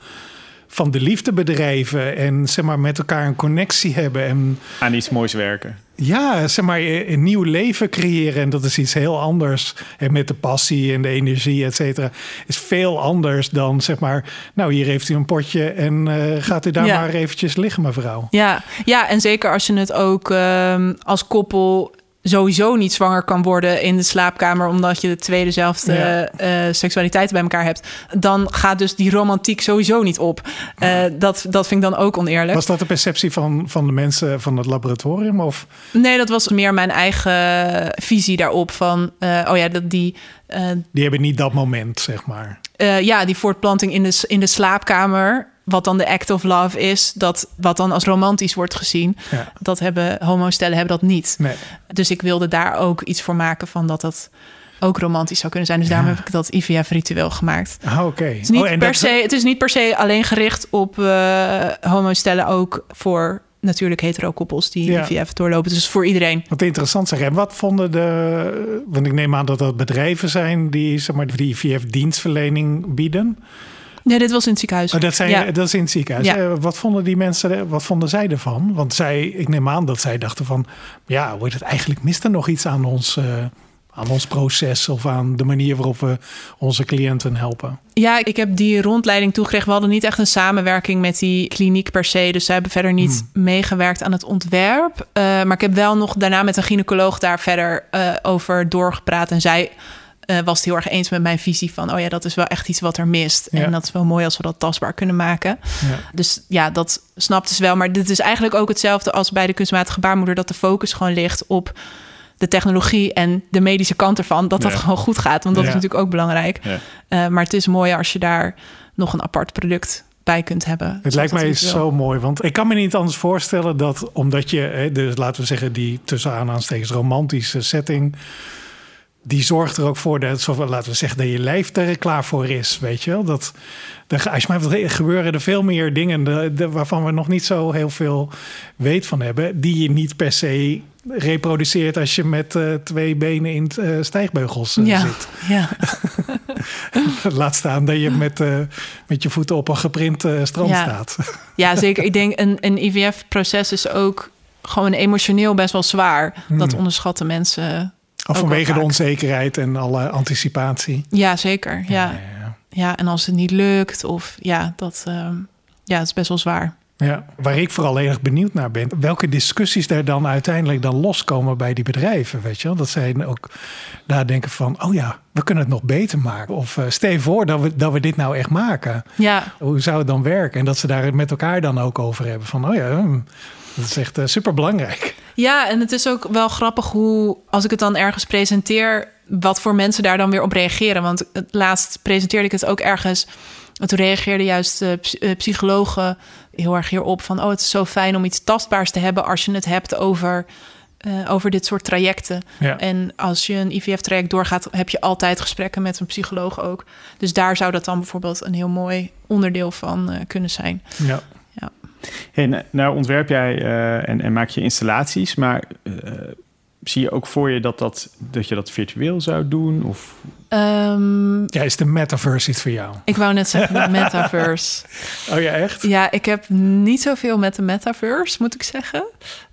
Speaker 2: van de liefdebedrijven... en zeg maar met elkaar een connectie hebben... en
Speaker 3: Aan iets moois werken.
Speaker 2: Ja, zeg maar een nieuw leven creëren. En dat is iets heel anders. En met de passie en de energie, et cetera... is veel anders dan zeg maar... nou, hier heeft u een potje en eh, gaat u daar
Speaker 1: Ja.
Speaker 2: maar eventjes liggen, mevrouw.
Speaker 1: ja, ja, en zeker als je het ook ehm, als koppel sowieso niet zwanger kan worden in de slaapkamer... omdat je de twee dezelfde
Speaker 2: Ja.
Speaker 1: eh, seksualiteiten bij elkaar hebt... dan gaat dus die romantiek sowieso niet op. Eh, dat, dat vind ik dan ook oneerlijk.
Speaker 2: Was dat de perceptie van, van de mensen van het laboratorium? Of
Speaker 1: Nee, dat was meer mijn eigen visie daarop. Van, eh, oh ja, dat die... eh,
Speaker 2: die hebben niet dat moment, zeg maar.
Speaker 1: Eh, ja, die voortplanting in de, in de slaapkamer, wat dan de act of love is, dat wat dan als romantisch wordt gezien,
Speaker 2: Ja.
Speaker 1: dat hebben homostellen hebben dat niet.
Speaker 2: Nee.
Speaker 1: Dus ik wilde daar ook iets voor maken van dat dat ook romantisch zou kunnen zijn. Dus daarom heb ik dat IVF-ritueel gemaakt.
Speaker 2: Ah, oké.
Speaker 1: Het is, niet
Speaker 2: Oh, dat-
Speaker 1: het is niet per se alleen gericht op eh homostellen, ook voor natuurlijk hetero koppels die
Speaker 2: Ja.
Speaker 1: IVF doorlopen. Dus voor iedereen.
Speaker 2: Wat interessant zeg. En wat vonden de... Want ik neem aan dat dat bedrijven zijn die, zeg maar, die IVF-dienstverlening bieden.
Speaker 1: Nee, dit was in het ziekenhuis.
Speaker 2: Oh, dat, zijn,
Speaker 1: Ja.
Speaker 2: dat is in het ziekenhuis.
Speaker 1: Ja.
Speaker 2: Eh, Wat vonden die mensen, wat vonden zij ervan? Want zij, ik neem aan dat zij dachten van... Ja, wordt het eigenlijk mist er nog iets aan ons, eh, aan ons proces... of aan de manier waarop we onze cliënten helpen.
Speaker 1: Ja, ik heb die rondleiding toegekregen. We hadden niet echt een samenwerking met die kliniek per se. Dus zij hebben verder niet meegewerkt aan het ontwerp. Eh, maar ik heb wel nog daarna met een gynaecoloog daar verder over doorgepraat. En zij eh, was het heel erg eens met mijn visie van... oh ja, dat is wel echt iets wat er mist.
Speaker 2: Ja.
Speaker 1: En dat is wel mooi als we dat tastbaar kunnen maken.
Speaker 2: Ja.
Speaker 1: Dus ja, dat snapte ze wel. Maar dit is eigenlijk ook hetzelfde als bij de kunstmatige baarmoeder... dat de focus gewoon ligt op de technologie en de medische kant ervan... dat dat
Speaker 3: Ja.
Speaker 1: gewoon goed gaat. Want dat is natuurlijk ook belangrijk.
Speaker 3: Ja.
Speaker 1: Eh, maar het is mooi als je daar nog een apart product bij kunt hebben.
Speaker 2: Het lijkt mij zo mooi, want ik kan me niet anders voorstellen dat omdat je, hè, dus laten we zeggen, die tussen aanhalingstekens romantische setting, die zorgt er ook voor dat, zo, laten we zeggen, dat je lijf er klaar voor is, weet je wel? Dat, dat als je maar wat gebeuren er veel meer dingen de, de- waarvan we nog niet zo heel veel weet van hebben, die je niet per se reproduceert als je met eh, twee benen in eh, stijgbeugels eh,
Speaker 1: ja.
Speaker 2: zit.
Speaker 1: Ja.
Speaker 2: Laat staan dat je met, eh, met je voeten op een geprint eh, strand
Speaker 1: Ja.
Speaker 2: staat.
Speaker 1: ja, zeker. Ik denk een, een IVF-proces is ook gewoon emotioneel best wel zwaar. Dat
Speaker 2: Hmm.
Speaker 1: onderschatten mensen.
Speaker 2: Of vanwege de onzekerheid en alle anticipatie.
Speaker 1: Ja, zeker. Ja.
Speaker 2: ja.
Speaker 1: ja, en als het niet lukt of ja, dat, ehm, ja, is best wel zwaar.
Speaker 2: Ja, waar ik vooral heel erg benieuwd naar ben, welke discussies er dan uiteindelijk dan loskomen bij die bedrijven, weet je wel? Dat zij ook nadenken van, oh ja, we kunnen het nog beter maken. Of uh, stel je voor dat we, dat we dit nou echt maken.
Speaker 1: Ja,
Speaker 2: Hoe zou het dan werken? En dat ze daar het met elkaar dan ook over hebben van, oh ja, hm, dat is echt uh, super belangrijk.
Speaker 1: Ja, en het is ook wel grappig hoe, als ik het dan ergens presenteer, wat voor mensen daar dan weer op reageren. Want het laatst presenteerde ik het ook ergens. En toen reageerden juist uh, psychologen heel erg hierop van... oh, het is zo fijn om iets tastbaars te hebben als je het hebt over, uh, over dit soort trajecten.
Speaker 2: Ja.
Speaker 1: En als je een IVF-traject doorgaat, heb je altijd gesprekken met een psycholoog ook. Dus daar zou dat dan bijvoorbeeld een heel mooi onderdeel van uh, kunnen zijn.
Speaker 2: Ja.
Speaker 3: Hey, nou, nou ontwerp jij eh, en, en maak je installaties, maar eh, zie je ook voor je dat, dat, dat je dat virtueel zou doen? Of
Speaker 1: Ehm,
Speaker 2: Ja, is de metaverse iets voor jou?
Speaker 1: ik wou net zeggen de metaverse.
Speaker 2: Oh ja, echt?
Speaker 1: Ja, ik heb niet zoveel met de metaverse, moet ik zeggen.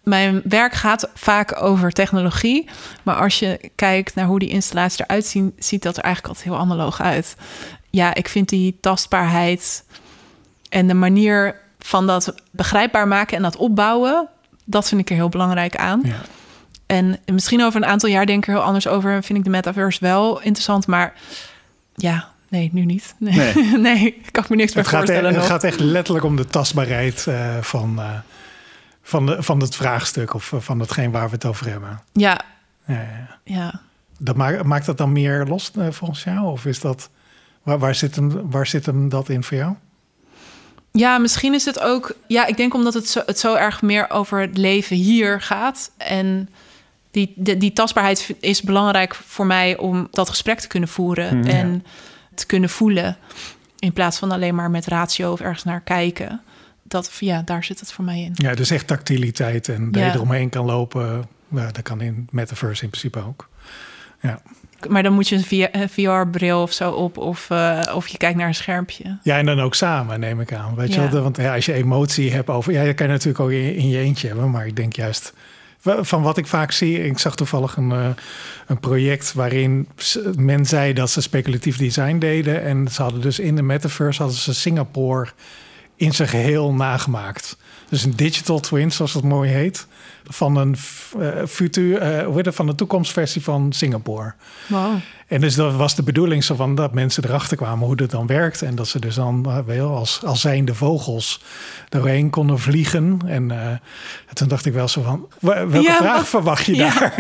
Speaker 1: Mijn werk gaat vaak over technologie. Maar als je kijkt naar hoe die installaties eruit zien, ziet dat er eigenlijk altijd heel analoog uit. Ja, ik vind die tastbaarheid en de manier van dat begrijpbaar maken en dat opbouwen, dat vind ik er heel belangrijk aan.
Speaker 2: Ja.
Speaker 1: En misschien over een aantal jaar denk ik er heel anders over. Vind ik de metaverse wel interessant, maar ja, nee, nu niet. Nee,
Speaker 3: Nee.
Speaker 1: nee. ik kan me niks meer
Speaker 2: Het, gaat, e-
Speaker 1: voorstellen
Speaker 2: het
Speaker 1: nog.
Speaker 2: gaat echt letterlijk om de tastbaarheid eh, van, eh, van, de, van het vraagstuk of eh, van hetgeen waar we het over hebben.
Speaker 1: Ja,
Speaker 2: Ja, ja. Dat maakt, maakt dat dan meer los volgens jou? Of is dat, waar, waar, zit hem, waar zit hem dat in voor jou?
Speaker 1: Ja, misschien is het ook. Ja, ik denk omdat het zo, het zo erg meer over het leven hier gaat. En die, de, die tastbaarheid is belangrijk voor mij om dat gesprek te kunnen voeren
Speaker 3: Mhm.
Speaker 1: en te kunnen voelen. In plaats van alleen maar met ratio of ergens naar kijken. Dat, ja, daar zit het voor mij in.
Speaker 2: Ja, dus echt tactiliteit en dat
Speaker 1: Ja.
Speaker 2: je eromheen kan lopen. Ja, dat kan in Metaverse in principe ook. Ja.
Speaker 1: Maar dan moet je een VR-bril of zo op, of, eh, of je kijkt naar een schermpje.
Speaker 2: ja, en dan ook samen, neem ik aan. Weet je wel? Want ja, als je emotie hebt over... Ja, dat kan je natuurlijk ook in, in je eentje hebben. Maar ik denk juist... Van wat ik vaak zie... Ik zag toevallig een, eh, een project waarin men zei dat ze speculatief design deden. En ze hadden dus in de metaverse hadden ze Singapore in zijn geheel nagemaakt. Dus een digital twin, zoals het mooi heet. Van een eh, futuur, het, van de toekomstversie van Singapore.
Speaker 1: Wow.
Speaker 2: En dus dat was de bedoeling zo van dat mensen erachter kwamen hoe dat dan werkt. En dat ze dus dan eh, wel als, als zijnde vogels doorheen konden vliegen. En, en toen dacht ik wel zo van, welke
Speaker 1: Ja,
Speaker 2: vraag
Speaker 1: wat-
Speaker 2: verwacht je
Speaker 1: Ja.
Speaker 2: daar?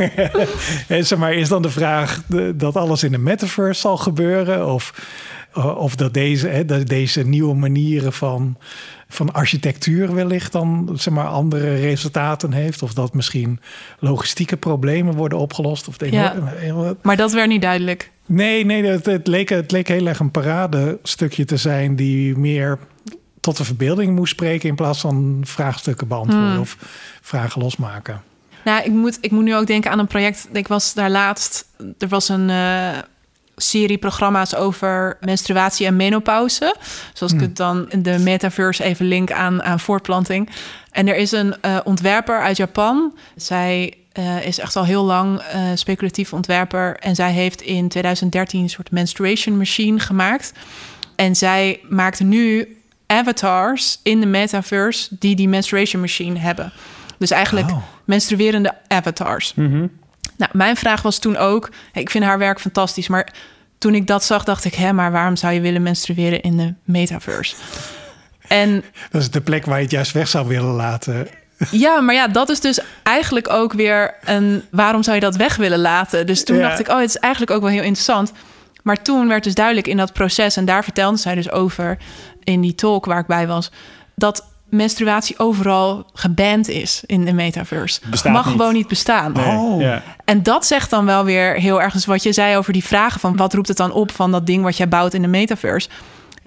Speaker 2: en zeg maar, is dan de vraag dat alles in de metaverse zal gebeuren? Of, of dat deze, hè, dat deze nieuwe manieren van, van architectuur wellicht dan zeg maar, andere resultaten heeft? Of dat misschien logistieke problemen worden opgelost? Of
Speaker 1: Ja. Maar dat werd niet duidelijk.
Speaker 2: Nee, nee, het, het, leek, het leek heel erg een paradestukje te zijn die meer tot de verbeelding moest spreken in plaats van vraagstukken beantwoorden
Speaker 1: Hmm.
Speaker 2: of vragen losmaken.
Speaker 1: Nou, ik moet, ik moet nu ook denken aan een project. Ik was daar laatst. Er was een eh, serie programma's over menstruatie en menopauze. Zoals ik
Speaker 2: Hmm.
Speaker 1: het dan in de metaverse even link aan, aan voortplanting. En er is een eh, ontwerper uit Japan. Zij eh, is echt al heel lang eh, speculatief ontwerper. En zij heeft in 2013 een soort menstruation machine gemaakt. En zij maakt nu avatars in de metaverse die die menstruation machine hebben. Dus eigenlijk
Speaker 2: Oh.
Speaker 1: menstruerende avatars.
Speaker 3: Mhm.
Speaker 1: Nou, mijn vraag was toen ook: ik vind haar werk fantastisch, maar toen ik dat zag, dacht ik: hè, maar waarom zou je willen menstrueren in de metaverse? En
Speaker 2: Dat is de plek waar je het juist weg zou willen laten.
Speaker 1: ja, maar ja, dat is dus eigenlijk ook weer een waarom zou je dat weg willen laten? Dus toen
Speaker 2: Ja.
Speaker 1: dacht ik: oh, het is eigenlijk ook wel heel interessant. Maar toen werd dus duidelijk in dat proces, en daar vertelde zij dus over in die talk waar ik bij was, dat menstruatie overal geband is in de metaverse.
Speaker 3: Bestaat
Speaker 1: Mag
Speaker 3: niet.
Speaker 1: gewoon niet bestaan.
Speaker 3: Nee,
Speaker 2: Oh.
Speaker 3: ja.
Speaker 1: En dat zegt dan wel weer heel erg dus wat je zei over die vragen van wat roept het dan op van dat ding wat jij bouwt in de metaverse.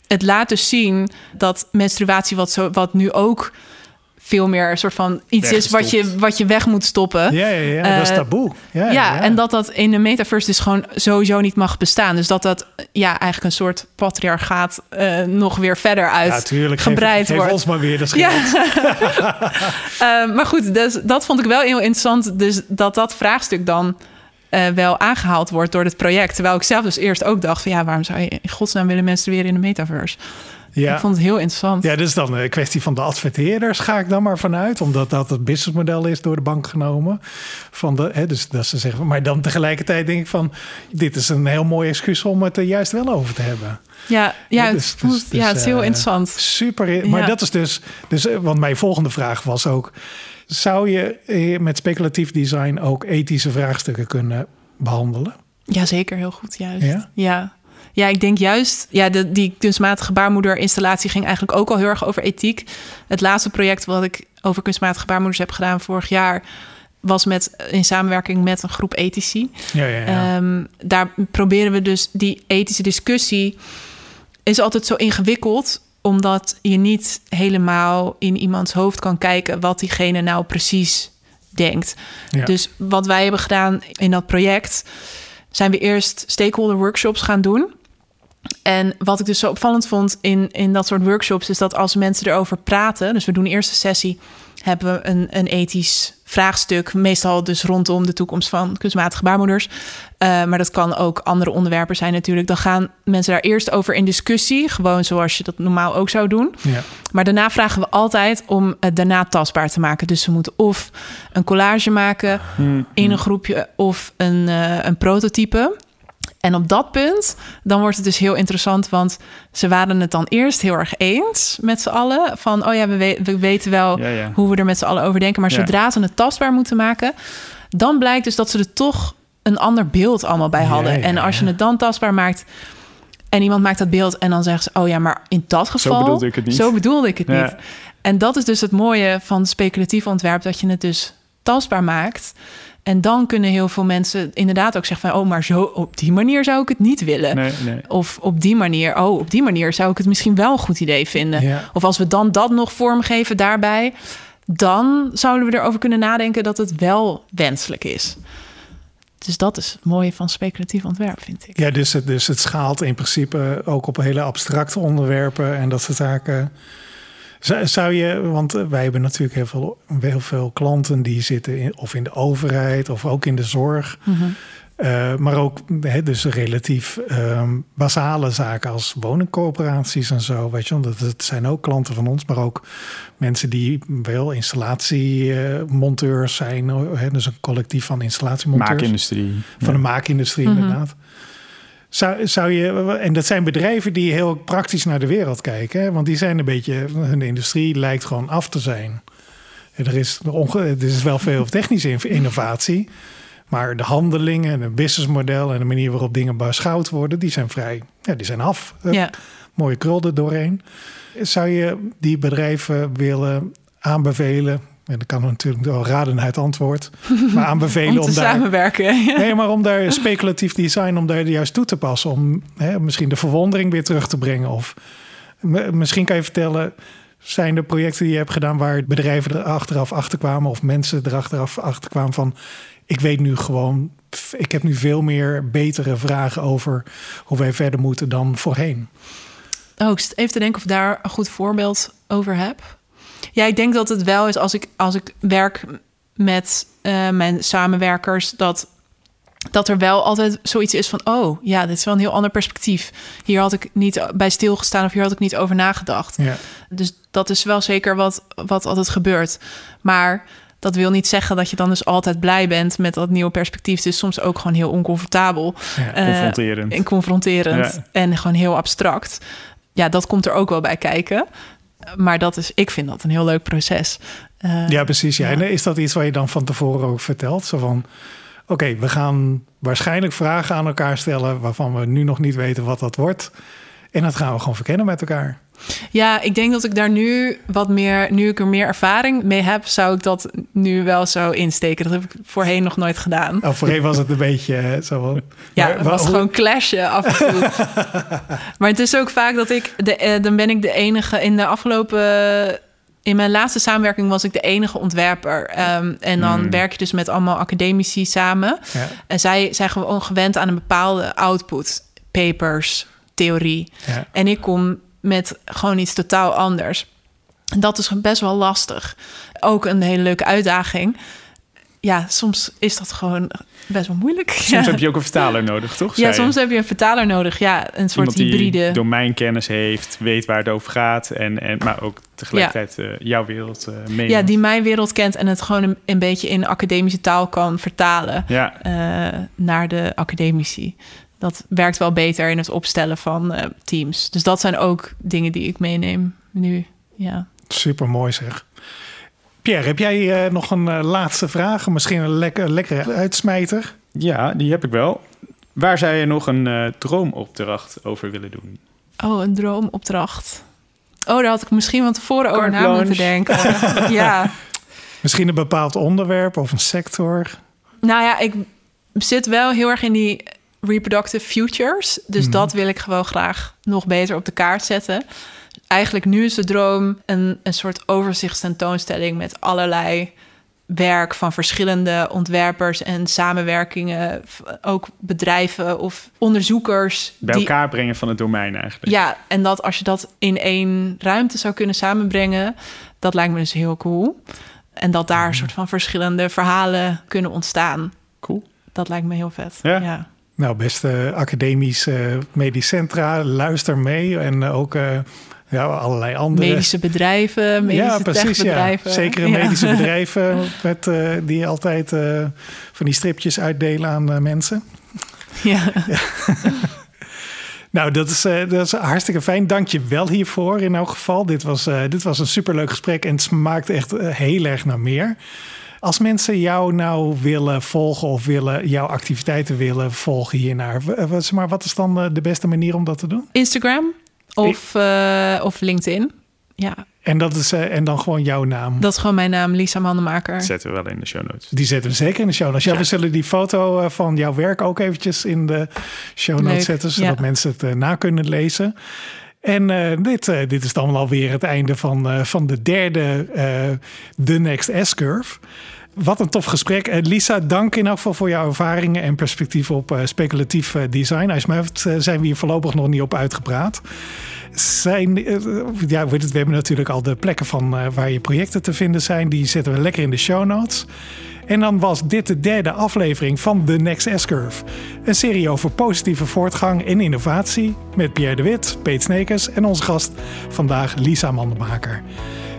Speaker 1: Het laat dus zien dat menstruatie wat, zo, wat nu ook veel meer een soort van iets is wat je, wat je weg moet stoppen.
Speaker 2: Ja, ja, ja, dat is
Speaker 1: Eh,
Speaker 2: taboe. Ja,
Speaker 1: Ja, en dat dat in de metaverse dus gewoon sowieso niet mag bestaan. Dus dat dat ja, eigenlijk een soort patriarchaat eh, nog weer verder uit
Speaker 2: ja, tuurlijk.
Speaker 1: gebreid
Speaker 2: geef, geef
Speaker 1: wordt.
Speaker 2: ons maar weer de schuld.
Speaker 1: Ja. Eh, maar goed, dus, dat vond ik wel heel interessant. Dus dat dat vraagstuk dan wel aangehaald wordt door het project. Terwijl ik zelf dus eerst ook dacht van ja, waarom zou je in godsnaam willen menstrueren in de metaverse?
Speaker 2: Ja.
Speaker 1: Ik vond het heel interessant.
Speaker 2: Ja, dus dan een kwestie van de adverteerders ga ik dan maar vanuit. Omdat dat het businessmodel is door de bank genomen. Van de, hè, dus dat ze zeggen, maar dan tegelijkertijd denk ik van... dit is een heel mooi excuus om het er juist wel over te hebben.
Speaker 1: Ja, ja,
Speaker 2: Ja,
Speaker 1: het,
Speaker 2: dus- dus-
Speaker 1: ja, het is heel
Speaker 2: eh,
Speaker 1: interessant.
Speaker 2: Super, maar
Speaker 1: Ja.
Speaker 2: dat is dus, dus... eh, Want mijn volgende vraag was ook... zou je eh, met speculatief design ook ethische vraagstukken kunnen behandelen?
Speaker 1: Ja, zeker heel goed, juist.
Speaker 2: Ja?
Speaker 1: Ja, ja. ik denk juist... Ja, de, die kunstmatige baarmoederinstallatie ging eigenlijk ook al heel erg over ethiek. Het laatste project wat ik over kunstmatige baarmoeders heb gedaan vorig jaar... was met, in samenwerking met een groep ethici.
Speaker 2: Ja, ja, ja.
Speaker 1: Ehm, daar proberen we dus die ethische discussie is altijd zo ingewikkeld. omdat je niet helemaal in iemands hoofd kan kijken wat diegene nou precies denkt.
Speaker 2: Ja.
Speaker 1: Dus wat wij hebben gedaan in dat project, zijn we eerst stakeholder workshops gaan doen. En wat ik dus zo opvallend vond in, in dat soort workshops, is dat als mensen erover praten, dus we doen de eerste sessie, hebben we een, een ethisch vraagstuk, meestal dus rondom de toekomst van kunstmatige baarmoeders. Uh, maar dat kan ook andere onderwerpen zijn natuurlijk. Dan gaan mensen daar eerst over in discussie, gewoon zoals je dat normaal ook zou doen.
Speaker 2: Ja.
Speaker 1: Maar daarna vragen we altijd om het daarna tastbaar te maken. Dus ze moeten of een collage maken
Speaker 3: Hmm.
Speaker 1: in een groepje of een, uh, een prototype. En op dat punt, dan wordt het dus heel interessant, want ze waren het dan eerst heel erg eens met z'n allen. Van, oh ja, we, we, we weten wel
Speaker 3: Ja, ja.
Speaker 1: hoe we er met z'n allen over denken. Maar
Speaker 3: Ja.
Speaker 1: zodra ze het tastbaar moeten maken, dan blijkt dus dat ze er toch een ander beeld allemaal bij hadden. en als je het dan tastbaar maakt en iemand maakt dat beeld en dan zeggen ze, oh ja, maar in dat geval,
Speaker 3: bedoelde ik het niet.
Speaker 1: Zo bedoelde ik het niet. En dat is dus het mooie van speculatief ontwerp, dat je het dus tastbaar maakt. En dan kunnen heel veel mensen inderdaad ook zeggen van... oh, maar zo op die manier zou ik het niet willen.
Speaker 3: Nee, nee.
Speaker 1: Of op die manier, oh, op die manier zou ik het misschien wel een goed idee vinden.
Speaker 2: Ja.
Speaker 1: Of als we dan dat nog vormgeven daarbij... dan zouden we erover kunnen nadenken dat het wel wenselijk is. Dus dat is het mooie van speculatief ontwerp, vind ik.
Speaker 2: Ja, dus het, dus het schaalt in principe ook op hele abstracte onderwerpen en dat soort zaken. Zou, zou je, want eh, wij hebben natuurlijk heel veel, heel veel klanten die zitten in, of in de overheid of ook in de zorg. Eh, maar ook hè, dus relatief ehm, basale zaken als woningcoöperaties en zo. Weet je, dat, dat zijn ook klanten van ons, maar ook mensen die wel installatiemonteurs zijn. Hè, dus een collectief van installatiemonteurs
Speaker 3: Maakindustrie.
Speaker 2: van de maakindustrie
Speaker 1: Mhm.
Speaker 2: inderdaad. Zou, zou je, en dat zijn bedrijven die heel praktisch naar de wereld kijken. Hè? Want die zijn een beetje, hun industrie lijkt gewoon af te zijn. Er is, er is wel veel technische in- innovatie. Maar de handelingen en het businessmodel en de manier waarop dingen beschouwd worden, die zijn vrij, ja, die zijn af.
Speaker 1: Ja.
Speaker 2: Mooie krul er doorheen. Zou je die bedrijven willen aanbevelen? En dat kan natuurlijk wel raden uit het antwoord. Maar aanbevelen
Speaker 1: Om
Speaker 2: om,
Speaker 1: te
Speaker 2: daar
Speaker 1: samenwerken.
Speaker 2: Nee, maar om daar speculatief design, om daar juist toe te passen. Om hè, misschien de verwondering weer terug te brengen. Of misschien kan je vertellen, zijn er projecten die je hebt gedaan waar bedrijven er achteraf achter kwamen of mensen er achteraf achter kwamen van ik weet nu gewoon, ik heb nu veel meer betere vragen over hoe wij verder moeten dan voorheen.
Speaker 1: Oh, ik zit even te denken of ik daar een goed voorbeeld over heb. Ja, ik denk dat het wel is als ik, als ik werk met eh, mijn samenwerkers, dat, dat er wel altijd zoiets is van: oh ja, dit is wel een heel ander perspectief. Hier had ik niet bij stilgestaan of hier had ik niet over nagedacht.
Speaker 2: Ja,
Speaker 1: Dus dat is wel zeker wat, wat altijd gebeurt. Maar dat wil niet zeggen dat je dan dus altijd blij bent met dat nieuwe perspectief. Het is soms ook gewoon heel oncomfortabel.
Speaker 2: ja.
Speaker 1: Eh,
Speaker 3: Confronterend.
Speaker 1: en confronterend
Speaker 3: Ja.
Speaker 1: en gewoon heel abstract. Ja, dat komt er ook wel bij kijken. Maar dat is, ik vind dat een heel leuk proces. Eh,
Speaker 2: ja precies. Ja.
Speaker 1: ja.
Speaker 2: En is dat iets waar je dan van tevoren ook vertelt? Zo van, oké, we gaan waarschijnlijk vragen aan elkaar stellen waarvan we nu nog niet weten wat dat wordt. En dat gaan we gewoon verkennen met elkaar.
Speaker 1: Ja, ik denk dat ik daar nu wat meer, nu ik er meer ervaring mee heb, zou ik dat nu wel zo insteken. Dat heb ik voorheen nog nooit gedaan.
Speaker 2: Nou, voorheen was het een beetje eh, zo van...
Speaker 1: Ja,
Speaker 2: maar-
Speaker 1: het was
Speaker 2: hoe-
Speaker 1: gewoon clashen af en toe. maar het is ook vaak dat ik, de, eh, dan ben ik de enige in de afgelopen. In mijn laatste samenwerking was ik de enige ontwerper. Ehm, en dan
Speaker 3: Hmm.
Speaker 1: werk je dus met allemaal academici samen.
Speaker 2: Ja,
Speaker 1: En zij zijn gewoon gewend aan een bepaalde output. Papers, theorie.
Speaker 2: ja.
Speaker 1: En ik kom met gewoon iets totaal anders. En dat is best wel lastig. Ook een hele leuke uitdaging. Ja, soms is dat gewoon best wel moeilijk.
Speaker 3: Soms
Speaker 1: ja.
Speaker 3: heb je ook een vertaler nodig, toch?
Speaker 1: Ja, soms heb je een vertaler nodig. Ja, een soort
Speaker 3: Iemand die
Speaker 1: hybride.
Speaker 3: domeinkennis heeft, weet waar het over gaat. En, en, maar ook tegelijkertijd eh, jouw wereld eh meeneemt.
Speaker 1: Ja, die mijn wereld kent en het gewoon een, een beetje in academische taal kan vertalen
Speaker 3: Ja,
Speaker 1: eh, naar de academici. Dat werkt wel beter in het opstellen van eh, teams. Dus dat zijn ook dingen die ik meeneem nu. Ja.
Speaker 2: Super mooi zeg. Pierre, heb jij eh, nog een eh, laatste vraag? Misschien een lekker, lekkere uitsmijter?
Speaker 3: ja, die heb ik wel. Waar zou je nog een eh, droomopdracht over willen doen?
Speaker 1: Oh, een droomopdracht. Oh, daar had ik misschien van tevoren over na moeten denken. ja.
Speaker 2: Misschien een bepaald onderwerp of een sector?
Speaker 1: Nou ja, ik zit wel heel erg in die reproductive futures. Dus
Speaker 2: Mhm.
Speaker 1: dat wil ik gewoon graag nog beter op de kaart zetten. eigenlijk nu is de droom een, een soort overzichtstentoonstelling met allerlei werk van verschillende ontwerpers en samenwerkingen, ook bedrijven of onderzoekers.
Speaker 3: Bij elkaar brengen van het domein eigenlijk.
Speaker 1: Ja, en dat als je dat in één ruimte zou kunnen samenbrengen, dat lijkt me dus heel cool. En dat daar een mhm. soort van verschillende verhalen kunnen ontstaan.
Speaker 3: Cool.
Speaker 1: Dat lijkt me heel vet. Ja.
Speaker 2: Nou, beste academische medisch centra, luister mee. En ook uh, ja, allerlei andere...
Speaker 1: Medische bedrijven, medische ja, precies, bedrijven.
Speaker 2: Ja. Zekere medische bedrijven met, uh, die altijd uh, van die stripjes uitdelen aan mensen.
Speaker 1: Ja.
Speaker 2: Nou, dat is, dat is hartstikke fijn. Dank je wel hiervoor in elk geval. Dit was, dit was een superleuk gesprek en het smaakt echt heel erg naar meer. Als mensen jou nou willen volgen of willen jouw activiteiten willen volgen hiernaar, maar wat is dan de beste manier om dat te doen?
Speaker 1: Instagram of, uh, of LinkedIn. Ja.
Speaker 2: En, dat is, uh, en dan gewoon jouw naam?
Speaker 1: Dat is gewoon mijn naam, Lisa Mandenmaker.
Speaker 3: zetten we wel in de show notes.
Speaker 2: Die zetten we zeker in de show notes. Ja, we zullen die foto eh, van jouw werk ook eventjes in de show notes zetten, zodat mensen het na kunnen lezen. En uh, dit, uh, dit is dan alweer het einde van, uh, van de derde The Next S-curve. Wat een tof gesprek. Lisa, dank in elk geval voor jouw ervaringen en perspectief op speculatief design. Als mij zijn we hier voorlopig nog niet op uitgepraat. Zijn, ja, we hebben natuurlijk al de plekken van waar je projecten te vinden zijn. Die zetten we lekker in de show notes. En dan was dit de derde aflevering van The Next S-Curve. Een serie over positieve voortgang en innovatie met Pierre de Wit, Peet Snekers en onze gast vandaag Lisa Mandenmaker.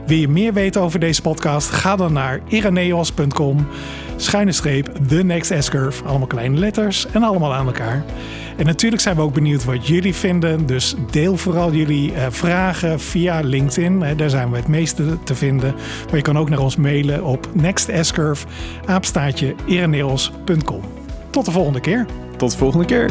Speaker 2: Wil je meer weten over deze podcast? Ga dan naar iraneos.com schuine streep The Next S-Curve. Allemaal kleine letters en allemaal aan elkaar. En natuurlijk zijn we ook benieuwd wat jullie vinden. Dus deel vooral jullie uh, vragen via LinkedIn. Daar zijn we het meeste te vinden. Maar je kan ook naar ons mailen op nextscurve Tot de volgende keer.
Speaker 3: Tot de volgende keer.